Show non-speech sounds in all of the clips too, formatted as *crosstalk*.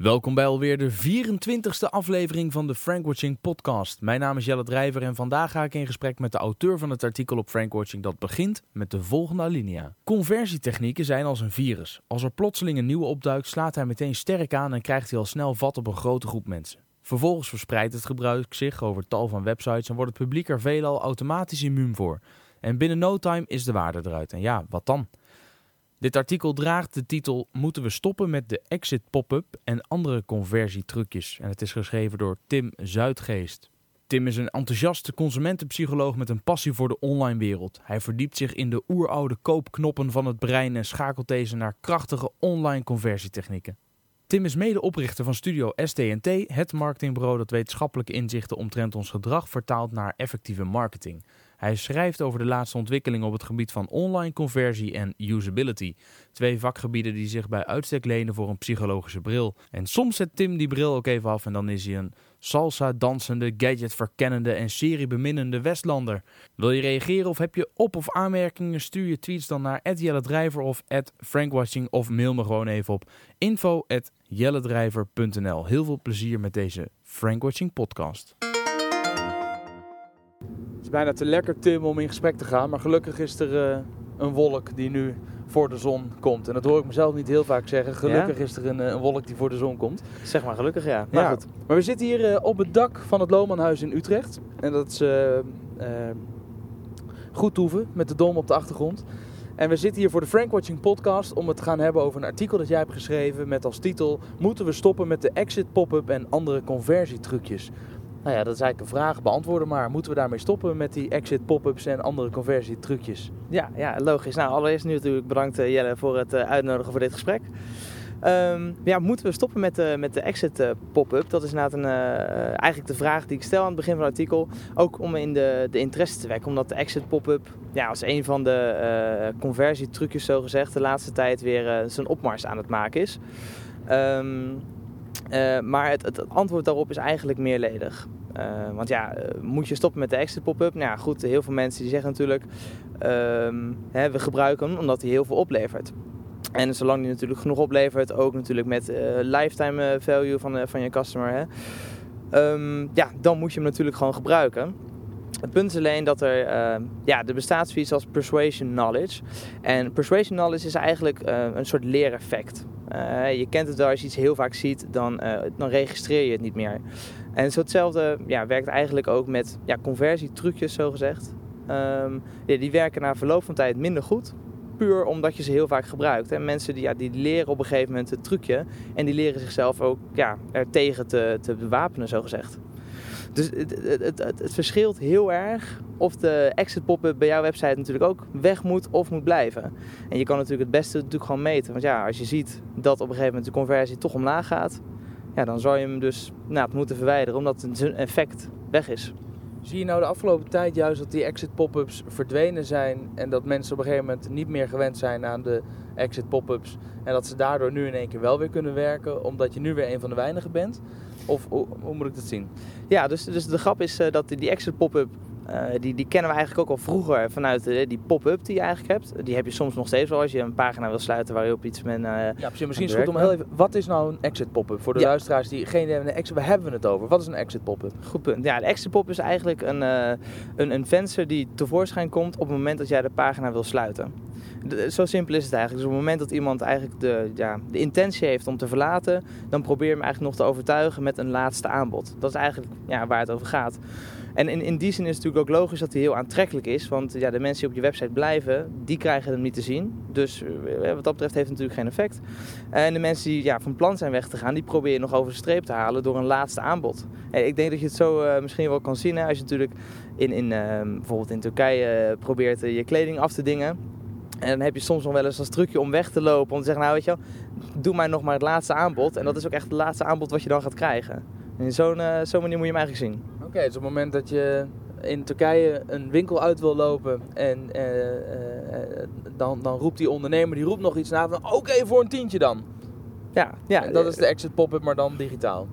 Welkom bij alweer de 24e aflevering van de Frankwatching podcast. Mijn naam is Jelle Drijver en vandaag ga ik in gesprek met de auteur van het artikel op Frankwatching dat begint met de volgende alinea. Conversietechnieken zijn als een virus. Als er plotseling een nieuwe opduikt, slaat hij meteen sterk aan en krijgt hij al snel vat op een grote groep mensen. Vervolgens verspreidt het gebruik zich over tal van websites en wordt het publiek er veelal automatisch immuun voor. En binnen no time is de waarde eruit. En ja, wat dan? Dit artikel draagt de titel Moeten we stoppen met de exit pop-up en andere conversietrucjes? En het is geschreven door Tim Zuidgeest. Tim is een enthousiaste consumentenpsycholoog met een passie voor de online wereld. Hij verdiept zich in de oeroude koopknoppen van het brein en schakelt deze naar krachtige online conversietechnieken. Tim is medeoprichter van studio STNT, het marketingbureau dat wetenschappelijke inzichten omtrent ons gedrag vertaalt naar effectieve marketing. Hij schrijft over de laatste ontwikkelingen op het gebied van online conversie en usability. Twee vakgebieden die zich bij uitstek lenen voor een psychologische bril. En soms zet Tim die bril ook even af en dan is hij een salsa-dansende, gadget-verkennende en serie-beminnende Westlander. Wil je reageren of heb je op- of aanmerkingen? Stuur je tweets dan naar @jelledrijver of @frankwatching of mail me gewoon even op info@jelledrijver.nl. Heel veel plezier met deze Frankwatching podcast. Is bijna te lekker, Tim, om in gesprek te gaan. Maar gelukkig is er uh, een wolk die nu voor de zon komt. En dat hoor ik mezelf niet heel vaak zeggen. Gelukkig ja? is er een, een, wolk die voor de zon komt. Zeg maar gelukkig, ja. Maar, ja. Goed. maar we zitten hier uh, op het dak van het Lomanhuis in Utrecht. En dat is goed toeven met de dom op de achtergrond. En we zitten hier voor de Frankwatching podcast om het te gaan hebben over een artikel dat jij hebt geschreven met als titel Moeten we stoppen met de exit pop-up en andere conversietrucjes? Nou ja, dat is eigenlijk een vraag. Beantwoorden maar. Moeten we daarmee stoppen met die exit pop-ups en andere conversietrucjes? Ja, ja, logisch. Nou, allereerst nu natuurlijk bedankt Jelle voor het uitnodigen voor dit gesprek. Um, ja, moeten we stoppen met de, met de exit pop-up? Dat is inderdaad een, eigenlijk de vraag die ik stel aan het begin van het artikel. Ook om in de, de interesse te wekken. Omdat de exit pop-up ja, als een van de uh, conversietrucjes zo gezegd de laatste tijd weer zijn opmars aan het maken is. Um, maar het, het, antwoord daarop is eigenlijk meerledig. want ja, moet je stoppen met de exit pop-up? Nou ja, goed, heel veel mensen die zeggen natuurlijk... Um, hè, we gebruiken hem omdat hij heel veel oplevert. En zolang die natuurlijk genoeg oplevert, ook natuurlijk met lifetime value van, van je customer, hè, um, ja, dan moet je hem natuurlijk gewoon gebruiken. Het punt is alleen dat er, uh, ja, er bestaat zoiets als persuasion knowledge. En persuasion knowledge is eigenlijk een soort leereffect. Uh, je kent het wel, als je iets heel vaak ziet, dan, dan registreer je het niet meer. En zo hetzelfde ja, werkt eigenlijk ook met ja, conversietrucjes, zo gezegd. Um, ja, die werken na verloop van tijd minder goed puur omdat je ze heel vaak gebruikt. En mensen die, ja, die leren op een gegeven moment het trucje en die leren zichzelf ook ja, er tegen te, te bewapenen, zo gezegd. Dus het, het, het, het, verschilt heel erg of de exit pop-up bij jouw website natuurlijk ook weg moet of moet blijven. En je kan natuurlijk het beste natuurlijk gewoon meten. Want ja, als je ziet dat op een gegeven moment de conversie toch omlaag gaat, ja, dan zou je hem dus nou, moeten verwijderen omdat zijn effect weg is. Zie je nou de afgelopen tijd juist dat die exit pop-ups verdwenen zijn en dat mensen op een gegeven moment niet meer gewend zijn aan de exit pop-ups en dat ze daardoor nu in één keer wel weer kunnen werken omdat je nu weer een van de weinigen bent? Of hoe, moet ik dat zien? Ja, dus, dus de grap is uh, dat die exit pop-up die, die kennen we eigenlijk ook al vroeger vanuit uh, die pop-up die je eigenlijk hebt. Die heb je soms nog steeds wel als je een pagina wil sluiten waar je op iets met. Uh, ja, precies. Misschien is het goed om heel even. Wat is nou een exit pop-up? Voor de ja. luisteraars die geen idee hebben, exit, waar hebben we het over? Wat is een exit pop-up? Goed punt. Ja, de exit pop is eigenlijk een, een, een venster die tevoorschijn komt op het moment dat jij de pagina wil sluiten. De, zo simpel is het eigenlijk. Dus op het moment dat iemand eigenlijk de, ja, de intentie heeft om te verlaten, dan probeer je hem eigenlijk nog te overtuigen met een laatste aanbod. Dat is eigenlijk ja, waar het over gaat. En in, in die zin is het natuurlijk ook logisch dat hij heel aantrekkelijk is. Want ja, de mensen die op je website blijven, die krijgen hem niet te zien. Dus wat dat betreft heeft het natuurlijk geen effect. En de mensen die ja, van plan zijn weg te gaan, die probeer je nog over de streep te halen door een laatste aanbod. Ik denk dat je het zo uh, misschien wel kan zien. Hè, als je natuurlijk in, in, uh, bijvoorbeeld in Turkije probeert je kleding af te dingen. En dan heb je soms nog wel eens als trucje om weg te lopen. Om te zeggen, nou weet je wel, doe mij nog maar het laatste aanbod. En dat is ook echt het laatste aanbod wat je dan gaat krijgen. En in zo'n zo manier moet je hem eigenlijk zien. Oké, okay, dus op het moment dat je in Turkije een winkel uit wil lopen en uh, uh, dan, dan roept die ondernemer, die roept nog iets na van oké okay, voor een tientje dan. Ja, ja. En dat is de exit pop-up, maar dan digitaal.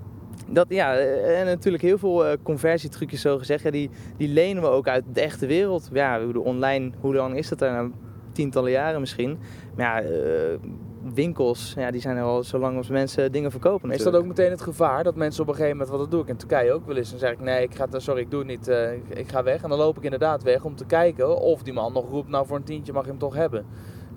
Dat, ja, en natuurlijk heel veel conversietrucjes zo gezegd, ja, die, die lenen we ook uit de echte wereld. Ja, online, hoe lang is dat er nou? Tientallen jaren misschien. Maar ja, winkels, ja, die zijn er al zo lang als mensen dingen verkopen. Is dat ook meteen het gevaar dat mensen op een gegeven moment, wat dat doe ik in Turkije ook wel eens, dan zeg ik nee, ik ga, sorry, ik doe het niet, uh, ik ga weg. En dan loop ik inderdaad weg om te kijken of die man nog roept, nou voor een tientje mag je hem toch hebben.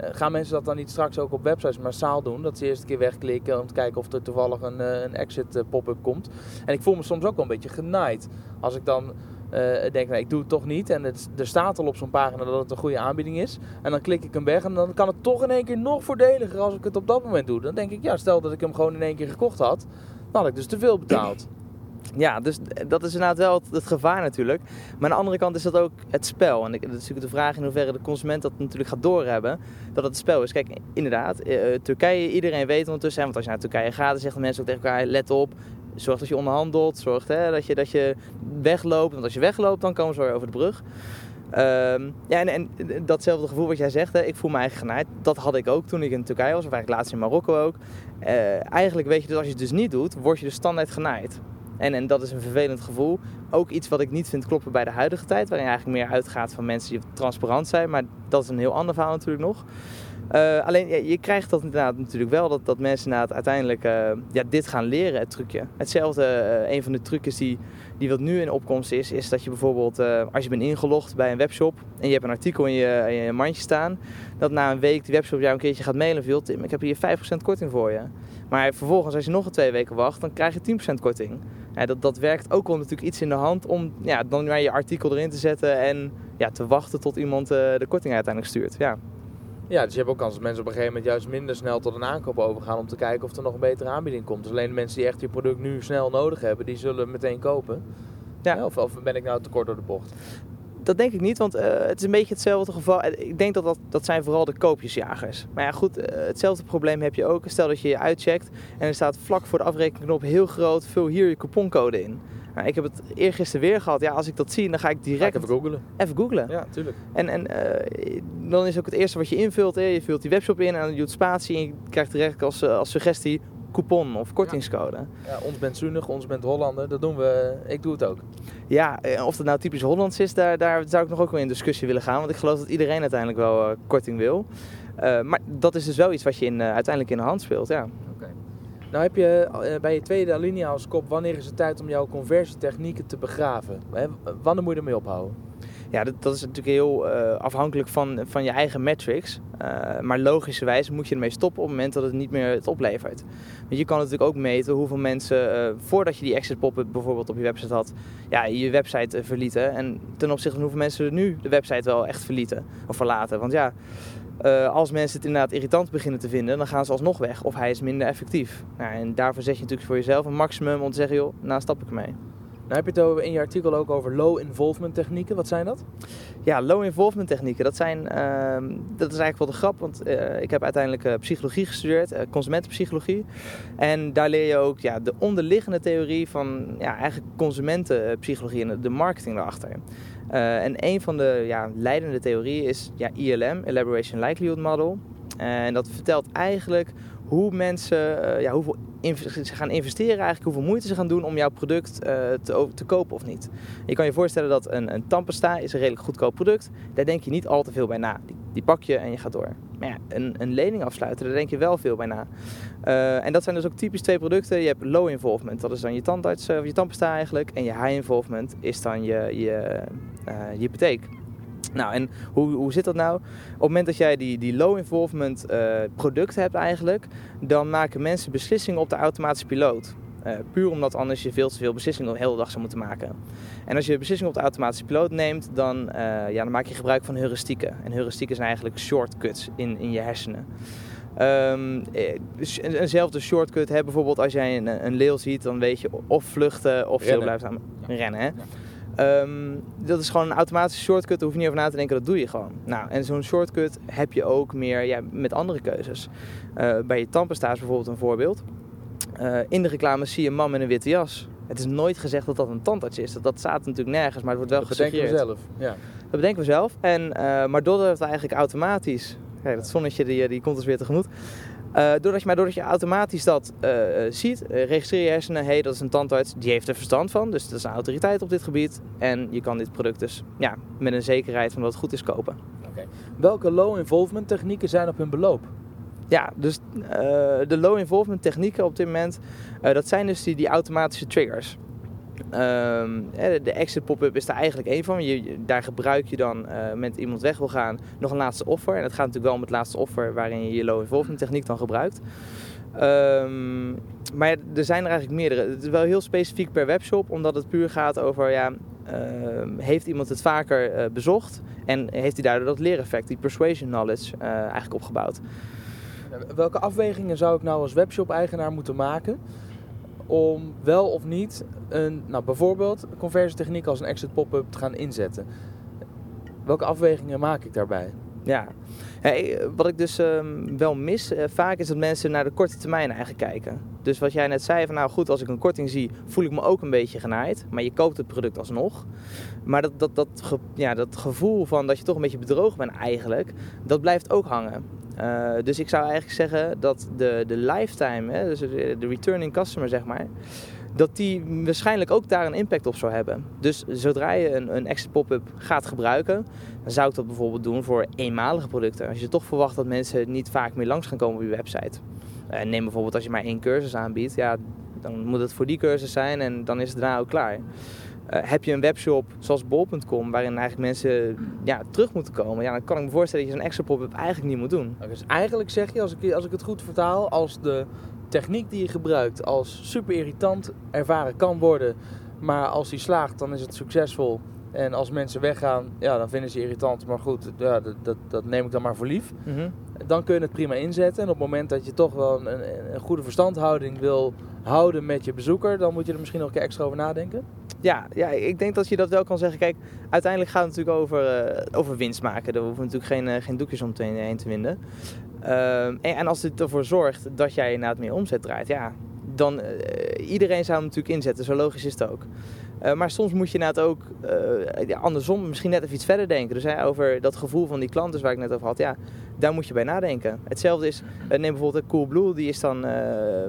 Uh, gaan mensen dat dan niet straks ook op websites massaal doen? Dat ze eerst een keer wegklikken om te kijken of er toevallig een, een exit pop-up komt. En ik voel me soms ook wel een beetje genaaid. Als ik dan uh, denk, nee, ik doe het toch niet. En het, er staat al op zo'n pagina dat het een goede aanbieding is. En dan klik ik hem weg en dan kan het toch in één keer nog voordeliger als ik het op dat moment doe. Dan denk ik, ja, stel dat ik hem gewoon in één keer gekocht had, dan had ik dus te veel betaald. *clears throat* Ja, dus dat is inderdaad wel het, gevaar natuurlijk. Maar aan de andere kant is dat ook het spel. En dat is natuurlijk de vraag in hoeverre de consument dat natuurlijk gaat doorhebben. Dat het spel is. Kijk, inderdaad, eh, Turkije, iedereen weet ondertussen. Want als je naar Turkije gaat, dan zeggen mensen ook tegen elkaar, let op. Zorg dat je onderhandelt. Zorg hè, dat, je, dat je wegloopt. Want als je wegloopt, dan komen ze weer over de brug. Um, ja, en, en, datzelfde gevoel wat jij zegt, hè, ik voel me eigenlijk genaaid. Dat had ik ook toen ik in Turkije was, of eigenlijk laatst in Marokko ook. Uh, eigenlijk weet je dus, als je het dus niet doet, word je dus standaard genaaid. En, en dat is een vervelend gevoel. Ook iets wat ik niet vind kloppen bij de huidige tijd, waarin je eigenlijk meer uitgaat van mensen die transparant zijn. Maar dat is een heel ander verhaal natuurlijk nog. Uh, alleen je, krijgt dat inderdaad natuurlijk wel, dat, dat mensen het uiteindelijk uh, ja, dit gaan leren, het trucje. Hetzelfde, uh, een van de trucjes die, die wat nu in opkomst is, is dat je bijvoorbeeld, als je bent ingelogd bij een webshop en je hebt een artikel in je, in je mandje staan, dat na een week die webshop jou een keertje gaat mailen van, Tim, ik heb hier 5% korting voor je. Maar vervolgens, als je nog een twee weken wacht, dan krijg je 10% korting. Ja, dat, dat werkt ook wel natuurlijk iets in de hand om ja, dan maar je artikel erin te zetten en ja, te wachten tot iemand de korting uiteindelijk stuurt. Ja. Ja, dus je hebt ook kans dat mensen op een gegeven moment juist minder snel tot een aankoop overgaan om te kijken of er nog een betere aanbieding komt. Dus alleen de mensen die echt je product nu snel nodig hebben, die zullen meteen kopen. Ja. Of, of ben ik nou te kort door de bocht? Dat denk ik niet, want uh, het is een beetje hetzelfde geval. Ik denk dat dat, dat zijn vooral de koopjesjagers. Maar ja, goed, uh, hetzelfde probleem heb je ook. Stel dat je je uitcheckt en er staat vlak voor de afrekenknop heel groot: vul hier je couponcode in. Nou, ik heb het eergisteren weer gehad. Ja, als ik dat zie, dan ga ik direct... even googlen. Even googlen. Ja, tuurlijk. En, en uh, dan is ook het eerste wat je invult. Hè. Je vult die webshop in en dan doet spatie. En je krijgt direct als, eh, als suggestie coupon of kortingscode. Ja, ons bent Zunig, ons bent Hollander. Dat doen we. Ik doe het ook. Ja, eh, of dat nou typisch Hollands is, daar, daar zou ik nog ook wel in discussie willen gaan. Want ik geloof dat iedereen uiteindelijk wel uh, korting wil. Uh, maar dat is dus wel iets wat je in, uiteindelijk in de hand speelt, ja. Nou heb je eh, bij je tweede alinea als kop, wanneer is het tijd om jouw conversietechnieken te begraven? Wanneer moet je ermee ophouden? Ja, dat, dat is natuurlijk heel uh, afhankelijk van, van je eigen metrics. Uh, maar logischerwijs moet je ermee stoppen op het moment dat het niet meer het oplevert. Want je kan natuurlijk ook meten hoeveel mensen, uh, voordat je die exit pop-up bijvoorbeeld op je website had, ja, je website verlieten. En ten opzichte van hoeveel mensen nu de website wel echt verlieten of verlaten. Want ja, als mensen het inderdaad irritant beginnen te vinden, dan gaan ze alsnog weg of hij is minder effectief. Nou, en daarvoor zet je natuurlijk voor jezelf een maximum om te zeggen, joh, nou stap ik ermee. Nou heb je het in je artikel ook over low involvement technieken. Wat zijn dat? Ja, low involvement technieken. Dat, zijn, uh, dat is eigenlijk wel de grap. Want uh, ik heb uiteindelijk uh, psychologie gestudeerd, consumentenpsychologie. En daar leer je ook ja, de onderliggende theorie van ja, eigenlijk consumentenpsychologie en de marketing daarachter. En een van de ja, leidende theorieën is ja, ILM, Elaboration Likelihood Model. En dat vertelt eigenlijk hoe mensen, ja, hoeveel ze gaan investeren, eigenlijk hoeveel moeite ze gaan doen om jouw product te, te, kopen of niet. Je kan je voorstellen dat een, een is een redelijk goedkoop product. Daar denk je niet al te veel bij na. Die, pak je en je gaat door. Maar ja, een, een, lening afsluiten, daar denk je wel veel bij na. en dat zijn dus ook typisch twee producten. Je hebt low involvement, dat is dan je tandarts, of je tandpasta eigenlijk. En je high involvement is dan je, je je hypotheek. Nou, en hoe, hoe zit dat nou? Op het moment dat jij die, die low involvement uh, producten hebt eigenlijk, dan maken mensen beslissingen op de automatische piloot. Uh, puur omdat anders je veel te veel beslissingen de hele dag zou moeten maken. En als je beslissingen op de automatische piloot neemt, dan, uh, ja, dan maak je gebruik van heuristieken. En heuristieken zijn eigenlijk shortcuts in, in je hersenen. Um, eenzelfde shortcut, hè, bijvoorbeeld als jij een, een leeuw ziet, dan weet je of vluchten of stil blijven staan. Rennen, hè? Ja. Um, dat is gewoon een automatische shortcut, daar hoef je niet over na te denken, dat doe je gewoon. Nou, en zo'n shortcut heb je ook meer ja, met andere keuzes. Uh, bij je tandpasta is bijvoorbeeld een voorbeeld. Uh, in de reclame zie je een man met een witte jas. Het is nooit gezegd dat dat een tandarts is. Dat, dat staat natuurlijk nergens, maar het wordt wel dat gesuggereerd. Dat bedenken we zelf. Ja. Dat bedenken we zelf. En, uh, maar doordat het eigenlijk automatisch... Kijk, dat zonnetje die, die komt ons weer tegemoet. Uh, doordat je, maar doordat je automatisch dat uh, ziet, uh, registreer je hersenen, hé, hey, dat is een tandarts, die heeft er verstand van, dus dat is een autoriteit op dit gebied. En je kan dit product dus ja, met een zekerheid van dat het goed is kopen. Okay. Welke low involvement technieken zijn op hun beloop? Ja, dus de low involvement technieken op dit moment, dat zijn dus die, die automatische triggers. Um, de exit pop-up is daar eigenlijk één van. Je, daar gebruik je dan uh, met iemand weg wil gaan nog een laatste offer. En het gaat natuurlijk wel om het laatste offer waarin je je low involvement techniek dan gebruikt. Um, maar er zijn er eigenlijk meerdere. Het is wel heel specifiek per webshop, omdat het puur gaat over ja, uh, heeft iemand het vaker uh, bezocht en heeft hij daardoor dat leereffect, die persuasion knowledge, uh, eigenlijk opgebouwd. Welke afwegingen zou ik nou als webshop-eigenaar moeten maken om wel of niet een, nou bijvoorbeeld conversietechniek als een exit pop-up te gaan inzetten? Welke afwegingen maak ik daarbij? Ja, wat ik dus um, wel mis uh, vaak is dat mensen naar de korte termijn eigenlijk kijken. Dus wat jij net zei, van nou goed, als ik een korting zie, voel ik me ook een beetje genaaid. Maar je koopt het product alsnog. Maar dat, dat, dat, ja, dat gevoel van dat je toch een beetje bedrogen bent eigenlijk, dat blijft ook hangen. Uh, dus ik zou eigenlijk zeggen dat de, de lifetime, hè, dus de returning customer zeg maar, dat die waarschijnlijk ook daar een impact op zou hebben. Dus zodra je een, een exit pop-up gaat gebruiken, dan zou ik dat bijvoorbeeld doen voor eenmalige producten. Als je toch verwacht dat mensen niet vaak meer langs gaan komen op je website. Uh, neem bijvoorbeeld als je maar één cursus aanbiedt, ja, dan moet het voor die cursus zijn en dan is het daarna ook klaar. Uh, heb je een webshop zoals bol.com, waarin eigenlijk mensen ja, terug moeten komen, ja, dan kan ik me voorstellen dat je zo'n extra pop-up eigenlijk niet moet doen. Dus eigenlijk zeg je, als ik, als ik het goed vertaal, als de techniek die je gebruikt als super irritant ervaren kan worden, maar als die slaagt, dan is het succesvol. En als mensen weggaan, ja, dan vinden ze irritant. Maar goed, ja, dat, dat, dat neem ik dan maar voor lief. Mm -hmm. Dan kun je het prima inzetten. En op het moment dat je toch wel een, een, goede verstandhouding wil houden met je bezoeker, dan moet je er misschien nog een keer extra over nadenken. Ja, ja, ik denk dat je dat wel kan zeggen. Kijk, uiteindelijk gaat het natuurlijk over, uh, over winst maken. Daar hoeven natuurlijk geen, uh, geen doekjes om heen te winden. Uh, en, als dit ervoor zorgt dat jij inderdaad meer omzet draait, ja, dan uh, iedereen zou hem natuurlijk inzetten. Zo logisch is het ook. Maar soms moet je inderdaad ook andersom misschien net even iets verder denken. Dus hè, over dat gevoel van die klanten waar ik net over had, ja, daar moet je bij nadenken. Hetzelfde is, neem bijvoorbeeld Coolblue, die is dan,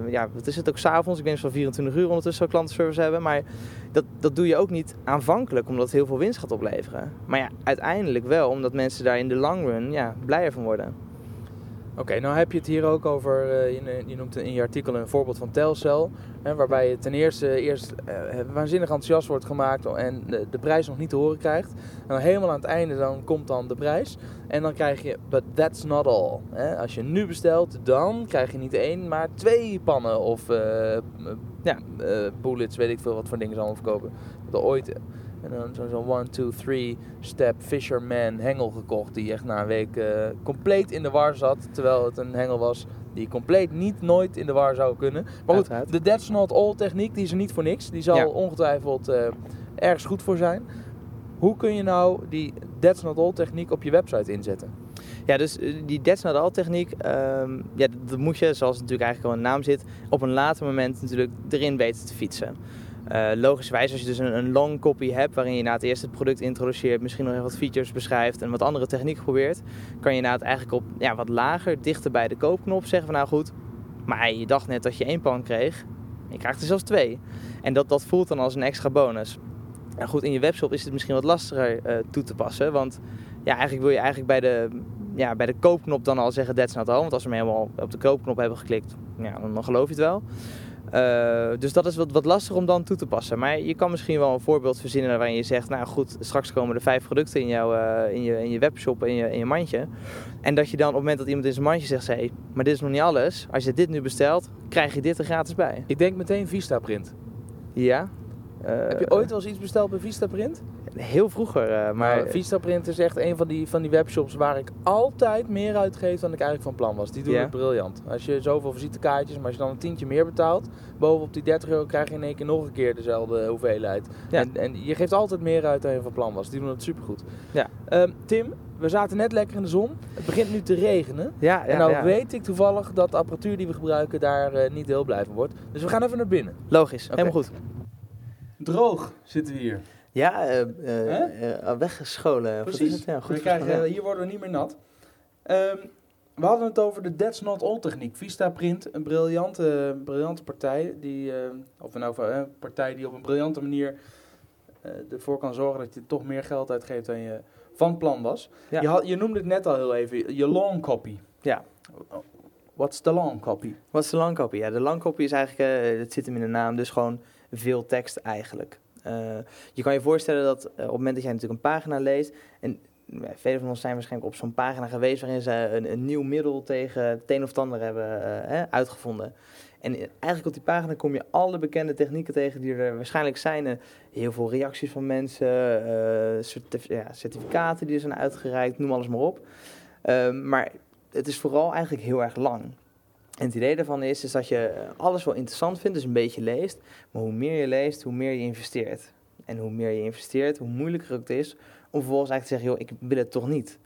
ja, wat is het ook s'avonds? Ik denk van 24 uur ondertussen zo klantenservice hebben. Maar dat, dat doe je ook niet aanvankelijk, omdat het heel veel winst gaat opleveren. Maar ja, uiteindelijk wel, omdat mensen daar in de long run ja, blijer van worden. Oké, nou heb je het hier ook over, uh, je, je, noemt in je artikel een voorbeeld van Telcel, waarbij je ten eerste eerst uh, waanzinnig enthousiast wordt gemaakt en de, prijs nog niet te horen krijgt. En dan helemaal aan het einde dan komt dan de prijs en dan krijg je, but that's not all. Als je nu bestelt, dan krijg je niet één, maar twee pannen of uh, ja, bullets, weet ik veel wat voor dingen ze allemaal verkopen. Dat ooit en dan zo'n zo 1, 2, 3 step Fisherman hengel gekocht. Die echt na een week uh, compleet in de war zat. Terwijl het een hengel was die compleet niet nooit in de war zou kunnen. Maar goed, Uiteraard. de That's Not All techniek die is er niet voor niks. Die zal ja. ongetwijfeld uh, ergens goed voor zijn. Hoe kun je nou die That's Not All techniek op je website inzetten? Ja, dus die That's Not All techniek, um, ja, dat moet je, zoals het natuurlijk eigenlijk al in de naam zit, op een later moment natuurlijk erin weten te fietsen. Uh, logischerwijs, als je dus een, een, long copy hebt waarin je na het eerst het product introduceert, misschien nog even wat features beschrijft en wat andere techniek probeert, kan je na het eigenlijk op ja, wat lager, dichter bij de koopknop zeggen van nou goed, maar je dacht net dat je één pan kreeg, je krijgt er zelfs twee. En dat, dat voelt dan als een extra bonus. En goed, in je webshop is het misschien wat lastiger uh, toe te passen, want ja, eigenlijk wil je eigenlijk bij de, ja, bij de koopknop dan al zeggen that's not all, want als we hem helemaal op de koopknop hebben geklikt, ja, dan geloof je het wel. Uh, dus dat is wat, wat lastig om dan toe te passen. Maar je kan misschien wel een voorbeeld verzinnen waarin je zegt: Nou goed, straks komen er vijf producten in, jou, uh, in, je, in je webshop, in je, in je mandje. En dat je dan op het moment dat iemand in zijn mandje zegt: hey, maar dit is nog niet alles. Als je dit nu bestelt, krijg je dit er gratis bij. Ik denk meteen Vistaprint. Ja. Uh, Heb je ooit wel eens iets besteld bij Vistaprint? Heel vroeger, uh, maar... Nou, Vistaprint is echt een van die, van die webshops waar ik altijd meer uitgeef dan ik eigenlijk van plan was. Die doen yeah. het briljant. Als je zoveel visitekaartjes, maar als je dan een tientje meer betaalt, bovenop die 30 euro krijg je in één keer nog een keer dezelfde hoeveelheid. Ja. En, en je geeft altijd meer uit dan je van plan was. Die doen het supergoed. Ja. Um, Tim, we zaten net lekker in de zon. Het begint nu te regenen. Ja, ja, en nou ja. weet ik toevallig dat de apparatuur die we gebruiken daar uh, niet heel blij van wordt. Dus we gaan even naar binnen. Logisch, okay. helemaal goed. Droog zitten we hier. Ja, uh, uh, uh, weggescholen. Precies. Ja, goed krijgen, hier worden we niet meer nat. Um, we hadden het over de That's Not All techniek. Vista Print, een briljante, briljante partij. Die, of nou, een partij die op een briljante manier ervoor kan zorgen dat je toch meer geld uitgeeft dan je van plan was. Ja. Je, had, je noemde het net al heel even, je long copy. Ja. What's the long copy? Wat is de long copy? Ja, de long copy is eigenlijk, uh, het zit hem in de naam, dus gewoon veel tekst eigenlijk. Uh, je kan je voorstellen dat uh, op het moment dat jij natuurlijk een pagina leest, en velen van ons zijn waarschijnlijk op zo'n pagina geweest waarin ze een, een, nieuw middel tegen het een of het ander hebben uitgevonden. En eigenlijk op die pagina kom je alle bekende technieken tegen die er waarschijnlijk zijn. heel veel reacties van mensen, ja, certificaten die er zijn uitgereikt, noem alles maar op. Ehm, maar het is vooral eigenlijk heel erg lang. En het idee daarvan is, is dat je alles wel interessant vindt, dus een beetje leest. Maar hoe meer je leest, hoe meer je investeert. En hoe meer je investeert, hoe moeilijker het is om vervolgens eigenlijk te zeggen, joh, ik wil het toch niet.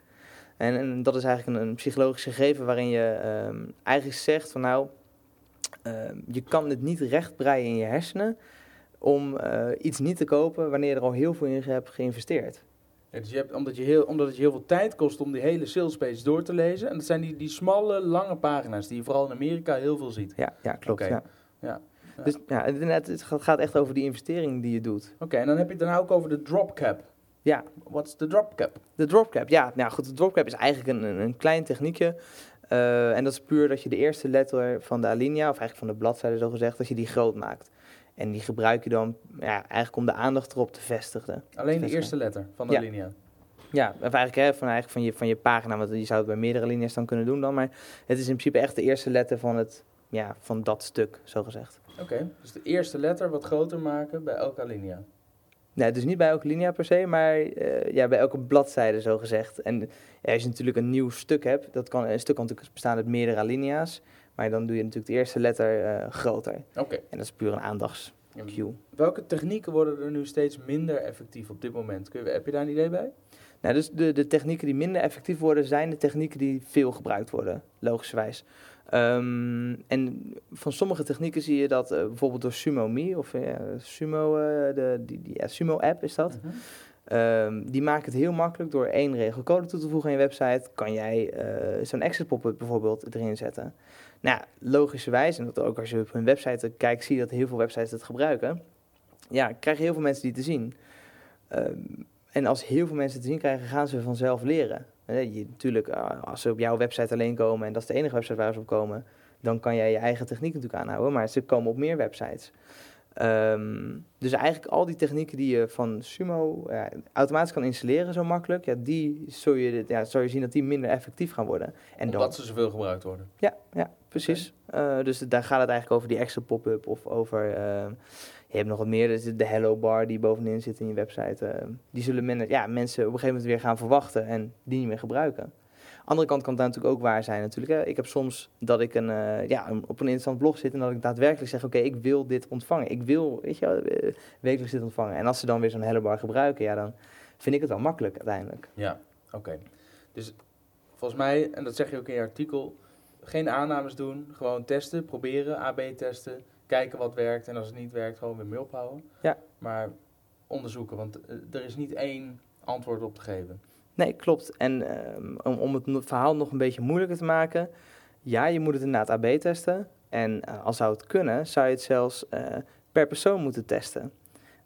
En, dat is eigenlijk een, een, psychologisch gegeven waarin je um, eigenlijk zegt van nou, um, je kan het niet rechtbreien in je hersenen om uh, iets niet te kopen wanneer je er al heel veel in hebt geïnvesteerd. Ja, dus je hebt, omdat, je heel, omdat het je heel veel tijd kost om die hele sales page door te lezen. En dat zijn die, die smalle, lange pagina's die je vooral in Amerika heel veel ziet. Ja, ja klopt. Okay. Ja. Ja. Dus ja, het gaat echt over die investering die je doet. Oké, en dan heb je het dan ook over de drop cap. Ja. What's the drop cap? De drop cap, ja. Nou goed, de drop cap is eigenlijk een, een, een klein techniekje. Uh, en dat is puur dat je de eerste letter van de alinea, of eigenlijk van de bladzijde zo gezegd, dat je die groot maakt. En die gebruik je dan ja, eigenlijk om de aandacht erop te vestigen. Alleen de eerste letter van de ja. alinea? Ja, of eigenlijk, hè, van, eigenlijk van, je, van je pagina, want je zou het bij meerdere linies dan kunnen doen dan. Maar het is in principe echt de eerste letter van, het, ja, van dat stuk, zo gezegd. Oké, okay, dus de eerste letter wat groter maken bij elke alinea? Nee, dus niet bij elke linia per se, maar uh, ja, bij elke bladzijde zo gezegd. En als je natuurlijk een nieuw stuk hebt, dat kan, een stuk kan natuurlijk bestaan uit meerdere alinea's. Maar dan doe je natuurlijk de eerste letter uh, groter. Oké. Okay. En dat is puur een aandachtscue. Welke technieken worden er nu steeds minder effectief op dit moment? Kun je, heb je daar een idee bij? Nou, dus de, de technieken die minder effectief worden, zijn de technieken die veel gebruikt worden, logischerwijs. Um, en van sommige technieken zie je dat uh, bijvoorbeeld door SumoMe, of uh, Sumo, uh, de, die, die ja, Sumo-app is dat. -hmm. um, die maken het heel makkelijk door één regel code toe te voegen aan je website. Kan jij zo'n exit pop-up bijvoorbeeld erin zetten. Nou, logischerwijs, en dat ook als je op hun website kijkt, zie je dat heel veel websites het gebruiken. Ja, krijgen heel veel mensen die te zien. Um, en als heel veel mensen te zien krijgen, gaan ze vanzelf leren. Je, natuurlijk, als ze op jouw website alleen komen en dat is de enige website waar ze op komen, dan kan jij je eigen techniek natuurlijk aanhouden, maar ze komen op meer websites. Um, dus eigenlijk al die technieken die je van Sumo ja, automatisch kan installeren zo makkelijk, ja, die zul je, ja, zul je zien dat die minder effectief gaan worden. En Omdat dan, ze zoveel gebruikt worden. Ja, ja precies. Okay. Uh, dus daar gaat het eigenlijk over die extra pop-up of over... Uh, je hebt nog wat meer, dus de hello bar die bovenin zit in je website. Uh, die zullen men, ja, mensen op een gegeven moment weer gaan verwachten en die niet meer gebruiken. Andere kant kan het natuurlijk ook waar zijn natuurlijk. Hè. Ik heb soms dat ik een, uh, ja, op een interessant blog zit en dat ik daadwerkelijk zeg, oké, okay, ik wil dit ontvangen. Ik wil, weet je, uh, wekelijks dit ontvangen. En als ze dan weer zo'n hello bar gebruiken, ja, dan vind ik het wel makkelijk uiteindelijk. Ja, oké. Okay. Dus volgens mij, en dat zeg je ook in je artikel, geen aannames doen, gewoon testen, proberen, AB testen kijken wat werkt en als het niet werkt, gewoon weer mee ophouden. Ja. Maar onderzoeken, want er is niet één antwoord op te geven. Nee, klopt. En um, om, het verhaal nog een beetje moeilijker te maken, ja, je moet het inderdaad AB testen. En uh, als zou het kunnen, zou je het zelfs uh, per persoon moeten testen.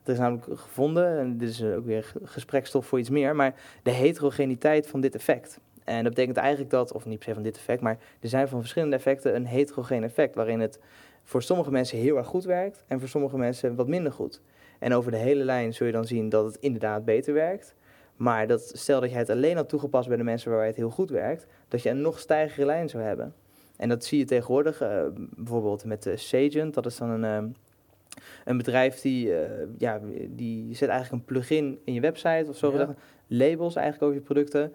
Er is namelijk gevonden, en dit is ook weer gesprekstof voor iets meer, maar de heterogeniteit van dit effect. En dat betekent eigenlijk dat, of niet per se van dit effect, maar er zijn van verschillende effecten een heterogeen effect, waarin het voor sommige mensen heel erg goed werkt en voor sommige mensen wat minder goed. En over de hele lijn zul je dan zien dat het inderdaad beter werkt. Maar dat, stel dat je het alleen had toegepast bij de mensen waarbij het heel goed werkt, dat je een nog stijgere lijn zou hebben. En dat zie je tegenwoordig uh, bijvoorbeeld met de Sagent. Dat is dan een, uh, een bedrijf die, uh, ja, die zet eigenlijk een plugin in je website of zo. Ja. Labels eigenlijk over je producten.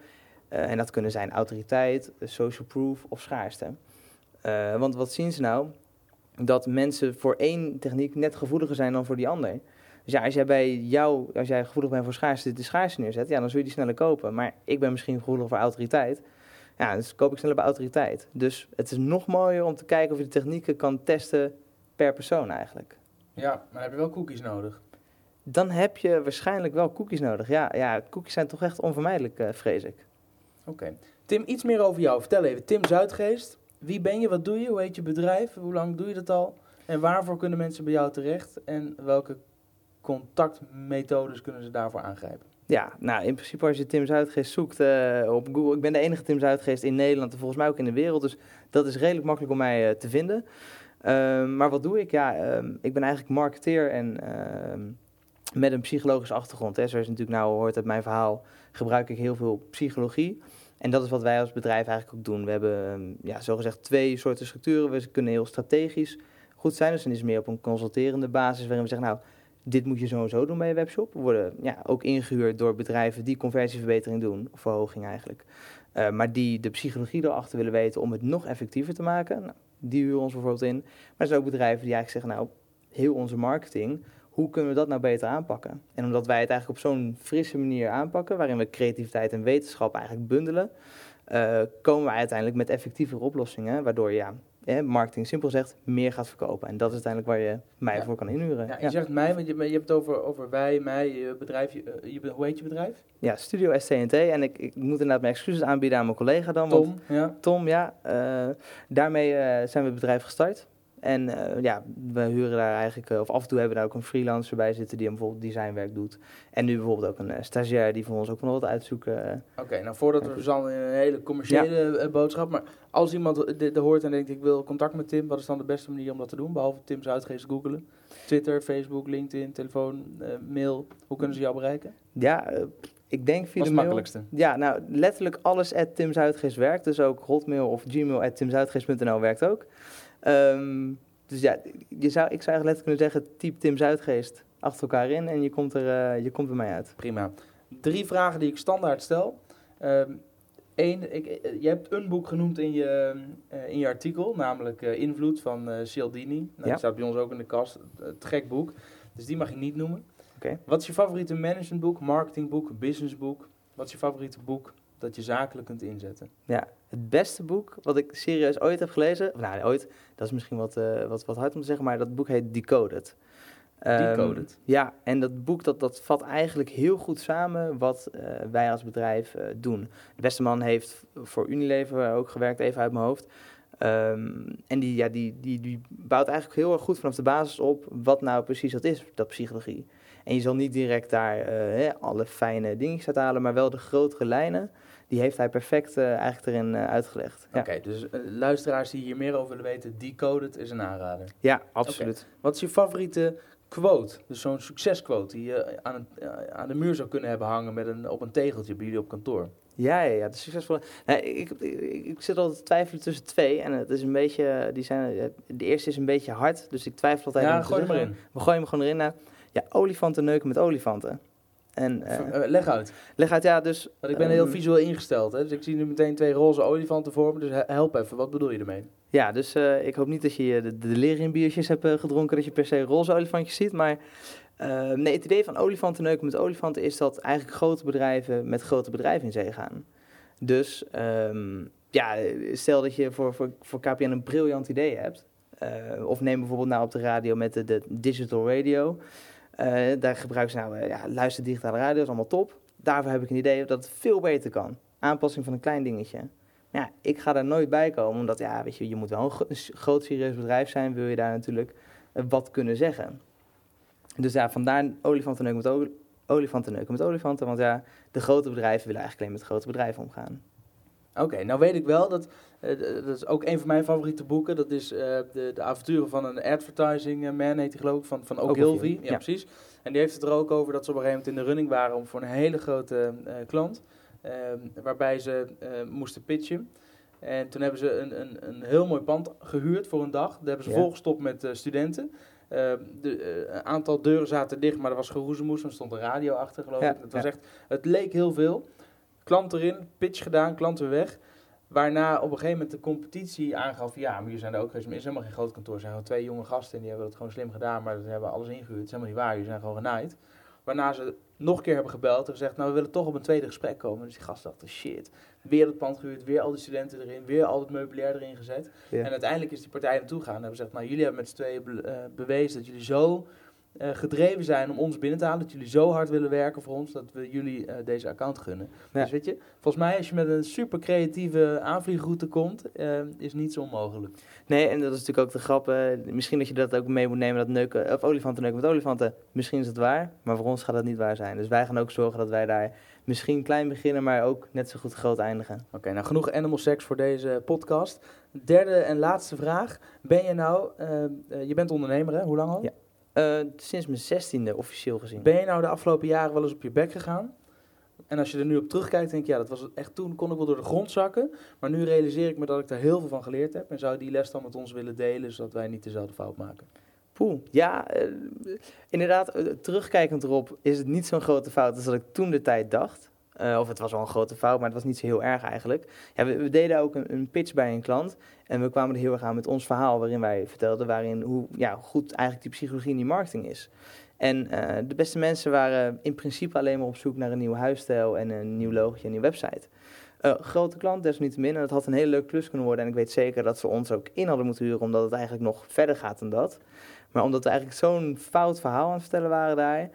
en dat kunnen zijn autoriteit, social proof of schaarste. want wat zien ze nou? dat mensen voor één techniek net gevoeliger zijn dan voor die ander. Dus ja, als jij bij jou, als jij gevoelig bent voor schaarste, de schaarste neerzet, ja, dan zul je die sneller kopen. Maar ik ben misschien gevoelig voor autoriteit. Ja, dus koop ik sneller bij autoriteit. Dus het is nog mooier om te kijken of je de technieken kan testen per persoon eigenlijk. Ja, maar heb je wel cookies nodig? Dan heb je waarschijnlijk wel cookies nodig. Ja, ja cookies zijn toch echt onvermijdelijk, uh, vrees ik. Oké. Okay. Tim, iets meer over jou. Vertel even. Tim Zuidgeest, wie ben je, wat doe je, hoe heet je bedrijf, hoe lang doe je dat al? En waarvoor kunnen mensen bij jou terecht en welke contactmethodes kunnen ze daarvoor aangrijpen? Ja, nou in principe als je Tim Zuidgeest zoekt uh, op Google, ik ben de enige Tim Zuidgeest in Nederland en volgens mij ook in de wereld, dus dat is redelijk makkelijk om mij uh, te vinden. Um, maar wat doe ik? Ja, um, ik ben eigenlijk marketeer en uh, met een psychologische achtergrond. Hè. Zoals je natuurlijk nou hoort uit mijn verhaal, gebruik ik heel veel psychologie. En dat is wat wij als bedrijf eigenlijk ook doen. We hebben ja, zogezegd twee soorten structuren. We kunnen heel strategisch goed zijn. Dus dan is het meer op een consulterende basis waarin we zeggen, nou, dit moet je zo zo doen bij je webshop. We worden ja, ook ingehuurd door bedrijven die conversieverbetering doen, of verhoging eigenlijk. Uh, maar die de psychologie erachter willen weten om het nog effectiever te maken. Nou, die huren ons bijvoorbeeld in. Maar er zijn ook bedrijven die eigenlijk zeggen, nou, heel onze marketing, hoe kunnen we dat nou beter aanpakken? En omdat wij het eigenlijk op zo'n frisse manier aanpakken, waarin we creativiteit en wetenschap eigenlijk bundelen, uh, komen we uiteindelijk met effectievere oplossingen, waardoor ja, marketing simpel zegt, meer gaat verkopen. En dat is uiteindelijk waar je mij ja. voor kan inhuren. Ja, je zegt mij, want je, je hebt het over, over wij, mij, je bedrijf. Je, je, hoe heet je bedrijf? Ja, Studio STNT. En ik, ik moet inderdaad mijn excuses aanbieden aan mijn collega dan. Tom, want, ja. Tom, ja. Uh, daarmee uh, zijn we het bedrijf gestart. En uh, ja, we huren daar eigenlijk, uh, of af en toe hebben we daar ook een freelancer bij zitten die bijvoorbeeld designwerk doet. En nu bijvoorbeeld ook een uh, stagiair die voor ons ook van wat uitzoeken. Oké, okay, nou voordat we dan in een hele commerciële ja. boodschap, maar als iemand dit hoort en denkt ik wil contact met Tim, wat is dan de beste manier om dat te doen? Behalve Tim Zuidgeest googelen. Twitter, Facebook, LinkedIn, telefoon, mail. Hoe kunnen ze jou bereiken? Ja, ik denk via de het makkelijkste? Ja, nou letterlijk alles at Tim Zuidgeest werkt. Dus ook hotmail of gmail at timzuidgeest.nl werkt ook. Um, dus ja, je zou, ik zou eigenlijk letterlijk kunnen zeggen, typ Tim Zuidgeest achter elkaar in en je komt er, uh, je komt bij mij uit. Prima. Drie vragen die ik standaard stel. Eén, um, je hebt een boek genoemd in je, uh, in je artikel, namelijk uh, Invloed van Cialdini. Nou, ja. Die staat bij ons ook in de kast. Het gek boek. Dus die mag je niet noemen. Okay. Wat is je favoriete managementboek, marketingboek, businessboek? Wat is je favoriete boek dat je zakelijk kunt inzetten? Ja, het beste boek wat ik serieus ooit heb gelezen, nou ooit, dat is misschien wat, uh, wat, wat hard om te zeggen, maar dat boek heet Decoded. Decoded? Um, ja, en dat boek dat, dat vat eigenlijk heel goed samen wat uh, wij als bedrijf uh, doen. De beste man heeft voor Unilever ook gewerkt, even uit mijn hoofd. Um, en die, ja, die, die, die bouwt eigenlijk heel erg goed vanaf de basis op wat nou precies dat is, dat psychologie. En je zal niet direct daar uh, alle fijne dingetjes uit halen, maar wel de grotere lijnen. Die heeft hij perfect uh, eigenlijk erin uh, uitgelegd. Oké, okay, dus luisteraars die hier meer over willen weten, Decoded is een aanrader. Ja, absoluut. Okay. Wat is je favoriete quote? Dus zo'n succesquote die je aan, een, aan de muur zou kunnen hebben hangen met een, op een tegeltje bij jullie op kantoor. Ja, ja, ja, de succesvolle. Ik, ik, zit altijd te twijfelen tussen twee. En het is een beetje, die zijn, de eerste is een beetje hard, dus ik twijfel altijd. Ja, gooi hem erin. We gooien hem gewoon erin. Nou, ja, olifanten neuken met olifanten. En, uh, uh, leg uit. Leg uit, ja, dus... Want ik ben um, heel visueel ingesteld, hè, dus ik zie nu meteen twee roze olifanten voor me, dus help even, wat bedoel je ermee? Ja, dus uh, ik hoop niet dat je de, de lerinbiertjes hebt gedronken, dat je per se roze olifantjes ziet, maar... Uh, nee, het idee van olifanten neuken met olifanten is dat eigenlijk grote bedrijven met grote bedrijven in zee gaan. Dus um, ja, stel dat je voor, voor, voor KPN een briljant idee hebt. Of neem bijvoorbeeld nou op de radio met de, de digital radio. Uh, daar gebruiken ze nou, uh, ja, luister digitale radio, is allemaal top. Daarvoor heb ik een idee dat het veel beter kan. Aanpassing van een klein dingetje. Ja, ik ga daar nooit bij komen, omdat ja, weet je, je moet wel een, groot serieus bedrijf zijn, wil je daar natuurlijk wat kunnen zeggen. Dus ja, vandaar olifanten neuken met olifanten neuken met olifanten. Want ja, de grote bedrijven willen eigenlijk alleen met grote bedrijven omgaan. Oké, nou weet ik wel dat, uh, dat is ook een van mijn favoriete boeken. Dat is uh, de, de avonturen van een advertising man, heet hij geloof ik, van, van Ogilvy. Ja, ja, precies. En die heeft het er ook over dat ze op een gegeven moment in de running waren om voor een hele grote uh, klant. waarbij ze moesten pitchen. En toen hebben ze een, een, een heel mooi pand gehuurd voor een dag. Daar hebben ze ja. volgestopt met studenten. Uh, de, uh, een aantal deuren zaten dicht, maar er was geroezemoes. Er stond een radio achter, geloof Ja, ik. Het, was ja. echt, het leek heel veel. Klant erin, pitch gedaan, klant weer weg. Waarna op een gegeven moment de competitie aangaf... ja, maar hier zijn er ook geweest, maar is helemaal geen groot kantoor. Er zijn gewoon twee jonge gasten en die hebben het gewoon slim gedaan... maar ze hebben alles ingehuurd. Het is helemaal niet waar, jullie zijn gewoon genaaid. Waarna ze nog een keer hebben gebeld en gezegd... nou, we willen toch op een tweede gesprek komen. Dus die gasten dachten, shit. Weer het pand gehuurd, weer al die studenten erin... weer al het meubilair erin gezet. Ja. En uiteindelijk is die partij naartoe gegaan en hebben gezegd... nou, jullie hebben met z'n tweeën be uh, bewezen dat jullie zo eh, gedreven zijn om ons binnen te halen. Dat jullie zo hard willen werken voor ons dat we jullie eh, deze account gunnen. Ja. Dus weet je, volgens mij als je met een super creatieve aanvliegroute komt, eh, is niets onmogelijk. Nee, en dat is natuurlijk ook de grap. misschien dat je dat ook mee moet nemen, dat neuken, of olifanten neuken met olifanten. Misschien is het waar, maar voor ons gaat dat niet waar zijn. Dus wij gaan ook zorgen dat wij daar misschien klein beginnen, maar ook net zo goed groot eindigen. Oké, nou genoeg animal sex voor deze podcast. Derde en laatste vraag. Ben je nou, je bent ondernemer hè, hoe lang al? Ja. Eh, sinds mijn zestiende officieel gezien. Ben je nou de afgelopen jaren wel eens op je bek gegaan? En als je er nu op terugkijkt, denk je, ja, dat was echt toen, kon ik wel door de grond zakken. Maar nu realiseer ik me dat ik daar heel veel van geleerd heb. En zou die les dan met ons willen delen, zodat wij niet dezelfde fout maken. Poeh, ja, eh, inderdaad, eh, terugkijkend erop is het niet zo'n grote fout als dat ik toen de tijd dacht. Eh, of het was wel een grote fout, maar het was niet zo heel erg eigenlijk. Ja, we, deden ook een, een pitch bij een klant en we kwamen er heel erg aan met ons verhaal waarin wij vertelden waarin, hoe ja, goed eigenlijk die psychologie en die marketing is. En eh, de beste mensen waren in principe alleen maar op zoek naar een nieuwe huisstijl en een nieuw logo en een nieuwe website. Eh, grote klant, desniettemin. En dat had een hele leuk klus kunnen worden. En ik weet zeker dat ze ons ook in hadden moeten huren, omdat het eigenlijk nog verder gaat dan dat. Maar omdat we eigenlijk zo'n fout verhaal aan het vertellen waren daar,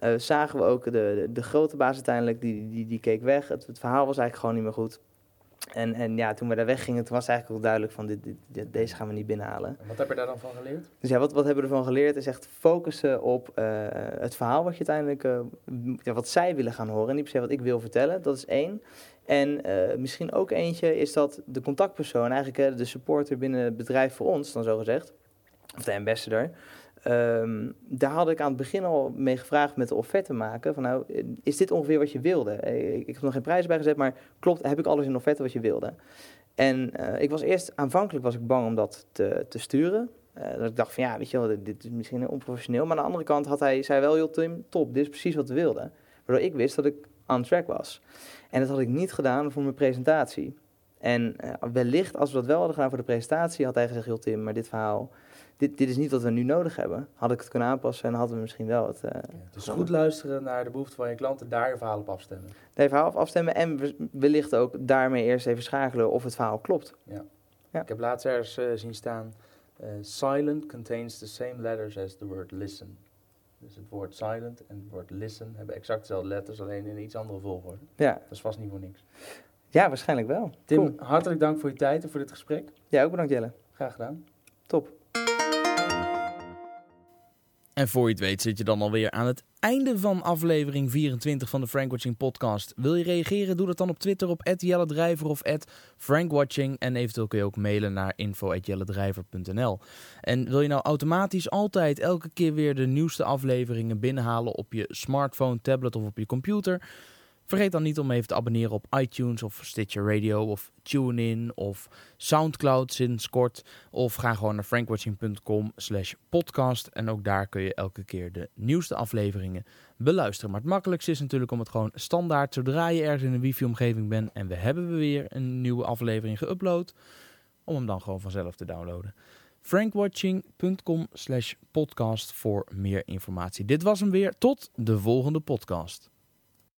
eh, zagen we ook de, de, de grote baas uiteindelijk, die, die, die keek weg. Het, het verhaal was eigenlijk gewoon niet meer goed. En, en ja, toen we daar weggingen, toen was eigenlijk ook duidelijk van, dit, dit, dit- deze gaan we niet binnenhalen. En wat heb je daar dan van geleerd? Dus ja, wat, wat hebben we ervan geleerd is echt focussen op eh, het verhaal wat je uiteindelijk, eh, ja, wat zij willen gaan horen. En niet per se wat ik wil vertellen, dat is één. En misschien ook eentje is dat de contactpersoon, eigenlijk de supporter binnen het bedrijf voor ons, dan zo gezegd, of de ambassador. Ehm, daar had ik aan het begin al mee gevraagd met de offerte maken. Van nou, is dit ongeveer wat je wilde? Eh, Ik, heb nog geen prijs bij gezet, maar klopt, heb ik alles in offerte wat je wilde? En eh, ik was eerst, aanvankelijk was ik bang om dat te, te sturen. Eh, dat ik dacht van ja, weet je wel, dit, is misschien onprofessioneel. Maar aan de andere kant had hij, zei wel, joh Tim, top, dit is precies wat we wilden. Waardoor ik wist dat ik on track was. En dat had ik niet gedaan voor mijn presentatie. En wellicht, als we dat wel hadden gedaan voor de presentatie, had hij gezegd, joh Tim, maar dit verhaal, dit, dit is niet wat we nu nodig hebben. Had ik het kunnen aanpassen en hadden we misschien wel het... eh Dus goed luisteren naar de behoeften van je klant en daar je verhaal op afstemmen. het verhaal af- afstemmen en we- wellicht ook daarmee eerst even schakelen of het verhaal klopt. Ja. Ik heb laatst ergens eh, zien staan, eh, silent contains the same letters as the word listen. Dus het woord silent en het woord listen hebben exact dezelfde letters, alleen in een iets andere volgorde. Ja, Dat is vast niet voor niks. ja waarschijnlijk wel. Tim, Cool. hartelijk dank voor je tijd en voor dit gesprek. Ja, ook bedankt Jelle. Graag gedaan. Top. En voor je het weet zit je dan alweer aan het einde van aflevering 24 van de Frankwatching podcast. Wil je reageren? Doe dat dan op Twitter op @jelledrijver of @frankwatching en eventueel kun je ook mailen naar info@jelledrijver.nl. En wil je nou automatisch altijd elke keer weer de nieuwste afleveringen binnenhalen op je smartphone, tablet of op je computer? Vergeet dan niet om even te abonneren op iTunes of Stitcher Radio of TuneIn of Soundcloud sinds kort. Of ga gewoon naar frankwatching.com slash podcast. En ook daar kun je elke keer de nieuwste afleveringen beluisteren. Maar het makkelijkste is natuurlijk om het gewoon standaard, zodra je ergens in een wifi-omgeving bent en we hebben weer een nieuwe aflevering geüpload, om hem dan gewoon vanzelf te downloaden. frankwatching.com slash podcast voor meer informatie. Dit was hem weer. Tot de volgende podcast.